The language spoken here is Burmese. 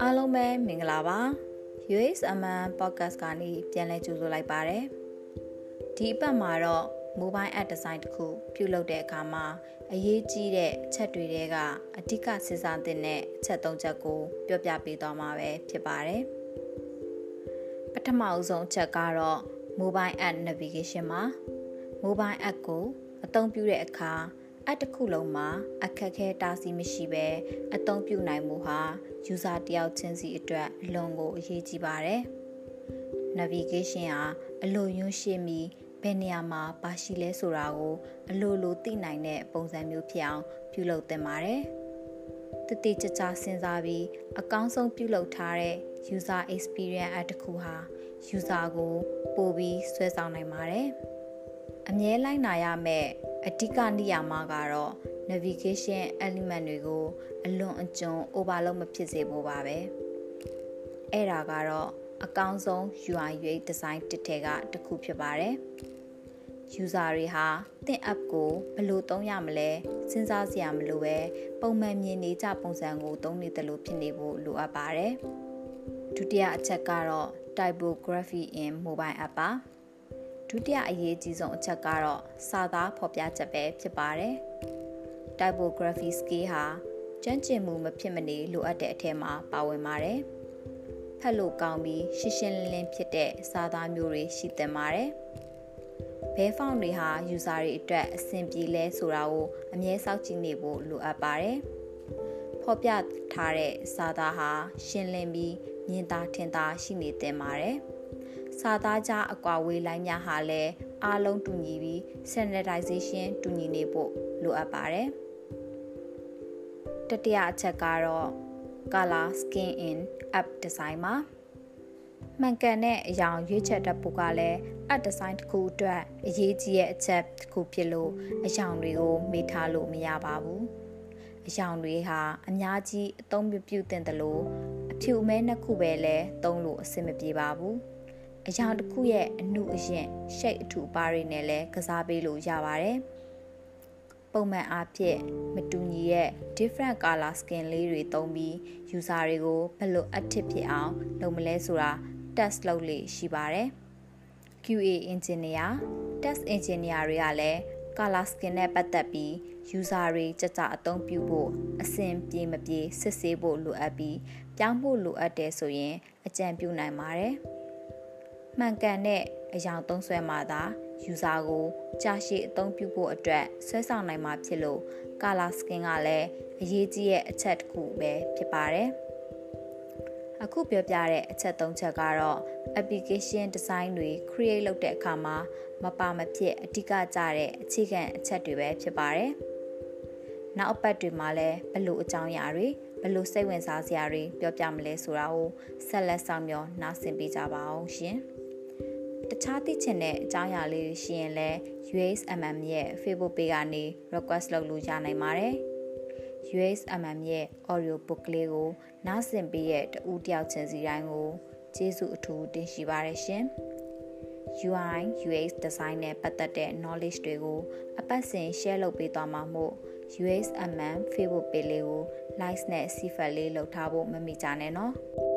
အားလုံးပဲမင်္ဂလာပါ USMN podcast ကနေပြန်လည်ကြိုဆိုလိုက်ပါတယ်ဒီအပတ်မှာတော့ mobile app design တစ်ခုပြုလုပ်တဲ့အခါမှာအရေးကြီးတဲ့အချက်တွေတဲကအဓိကစဉ်းစားသင့်တဲ့အချက်၃ချက်ကိုပြောပြပေးသွားမှာပဲဖြစ်ပါတယ်ပထမအဆုံးအချက်ကတော့ mobile app navigation မှာ mobile app ကိုအသုံးပြုတဲ့အခါ အတစ်ခုလုံးမှာအခက်ခဲတားဆီးမရှိဘဲအသုံးပြုနိုင်မှုဟာ user တယောက်ချင်းစီအတွက်အလွန်ကိုအရေးကြီးပါတယ်။ navigation ဟာအလိုယွန်းရှိပြီးဘယ်နေရာမှာပါရှိလဲဆိုတာကိုအလိုလိုသိနိုင်တဲ့ပုံစံမျိုးဖြစ်အောင်ပြုလုပ်သင့်ပါတယ်။တတိကျကျစဉ်းစားပြီးအကောင်းဆုံးပြုလုပ်ထားတဲ့ user experience အတစ်ခုဟာ user ကိုပိုပြီးဆွဲဆောင်နိုင်ပါတယ်။အမြဲလိုက်နာရမယ့် အဓိကနေရာမှာကတော့ navigation element တွေကိုအလွန်အကျွံ overload မဖြစ်စေဖို့ပါပဲအဲ့ဒါကတော့အကောင်းဆုံး UI UX design တစ်ထဲကတစ်ခုဖြစ်ပါတယ် user တွေဟာသင် app ကိုဘယ်လိုသုံးရမလဲစဉ်းစားစရာမလိုပဲပုံမှန်မြင်နေကြပုံစံကိုသုံးနေတယ်လို့ဖြစ်နေဖို့လိုအပ်ပါတယ်ဒုတိယအချက်ကတော့ typography in mobile app ပါ ဒုတိယအရေးကြီးဆုံးအချက်ကတော့စာသားဖော်ပြချက်ပဲဖြစ်ပါတယ်။ typography skill ဟာကျွမ်းကျင်မှုမဖြစ်မနေလိုအပ်တဲ့အထက်မှာပါဝင်ပါတယ်။ဖတ်လို့ကောင်းပြီးရှင်းရှင်းလင်းလင်းဖြစ်တဲ့စာသားမျိုးတွေရှိသင့်ပါတယ်။ဘဲဖောင်တွေဟာ user တွေအတွက်အဆင်ပြေလဲဆိုတာကိုအမြဲစောင့်ကြည့်နေဖို့လိုအပ်ပါတယ်။ဖော်ပြထားတဲ့စာသားဟာရှင်းလင်းပြီးမြင်သာထင်သာရှိနေသင့်ပါတယ်။ စာသားကြားအကွာဝေးလိုင်းများဟာလည်းအားလုံးတူညီပြီး standardization တူညီနေဖို့လိုအပ်ပါတယ်တတိယအချက်ကတော့ color skin in app design မှာမှန်ကန်တဲ့အရာရွေးချက်တတ်ဖို့ကလည်း app design တစ်ခုအတွက်အရေးကြီးတဲ့အချက်တစ်ခုဖြစ်လို့အရာတွေကိုမေ့ထားလို့မရပါဘူးအယောင်တွေဟာအများကြီးအသုံးပြုပြုတင်တယ်လို့အဖြူအမဲနှစ်ခုပဲလဲသုံးလို့အဆင်မပြေပါဘူး အရာတစ်ခုရဲ့အနုအရင်ရှိတ်အထူပါတွေနဲ့လည်းကစားပေးလို့ရပါတယ်။ပုံမှန်အားဖြင့်မတူညီရဲ့ different color skin လေးတွေသုံးပြီး user တွေကိုဘယ်လို active ဖြစ်အောင်လုပ်မလဲဆိုတာ test လုပ်လေ့ရှိပါတယ်။ QA engineer, test engineer တွေကလည်း color skin နဲ့ပတ်သက်ပြီး user တွေကြကြအသုံးပြုဖို့အဆင်ပြေမပြေစစ်ဆေးဖို့လိုအပ်ပြီးပြောင်းဖို့လိုအပ်တယ်ဆိုရင်အကြံပြုနိုင်ပါတယ်။ မှန်ကန်တဲ့အယောင်သုံးဆွဲမှသာ user ကိုကြာရှည်အသုံးပြုဖို့အတွက်ဆွဲဆောင်နိုင်မှာဖြစ်လို့ color skin ကလည်းအရေးကြီးတဲ့အချက်တစ်ခုပဲဖြစ်ပါတယ်။အခုပြောပြတဲ့အချက်၃ချက်ကတော့ application design တွေ create လုပ်တဲ့အခါမှာမပါမဖြစ်အဓိကကျတဲ့အခြေခံအချက်တွေပဲဖြစ်ပါတယ်။နောက်အပတ်တွေမှာလည်းဘလို့အကြောင်းအရာတွေဘလို့စိတ်ဝင်စားစရာတွေပြောပြမလဲဆိုတာကိုဆက်လက်ဆောင်မျှော်နားဆင်ပေးကြပါအောင်ရှင်။ တခြားသိချင်တဲ့အကြောင်းအရာလေးရှိရင်လည်း USMM ရဲ့ Facebook page ကနေ request လုပ်လို့ရနိုင်ပါတယ်။ USMM ရဲ့ audio book လေးကိုနားဆင်ပေးရဲ့တူတယောက်ချင်းစီတိုင်းကိုကျေးဇူးအထူးတင်ရှိပါတယ်ရှင်။ UI UX design နဲ့ပတ်သက်တဲ့ knowledge တွေကိုအပတ်စဉ် share လုပ်ပေးသွားမှာမို့ USMM Facebook page လေးကို like နဲ့ CFL လေးလုပ်ထားဖို့မမိကြနဲ့နော်။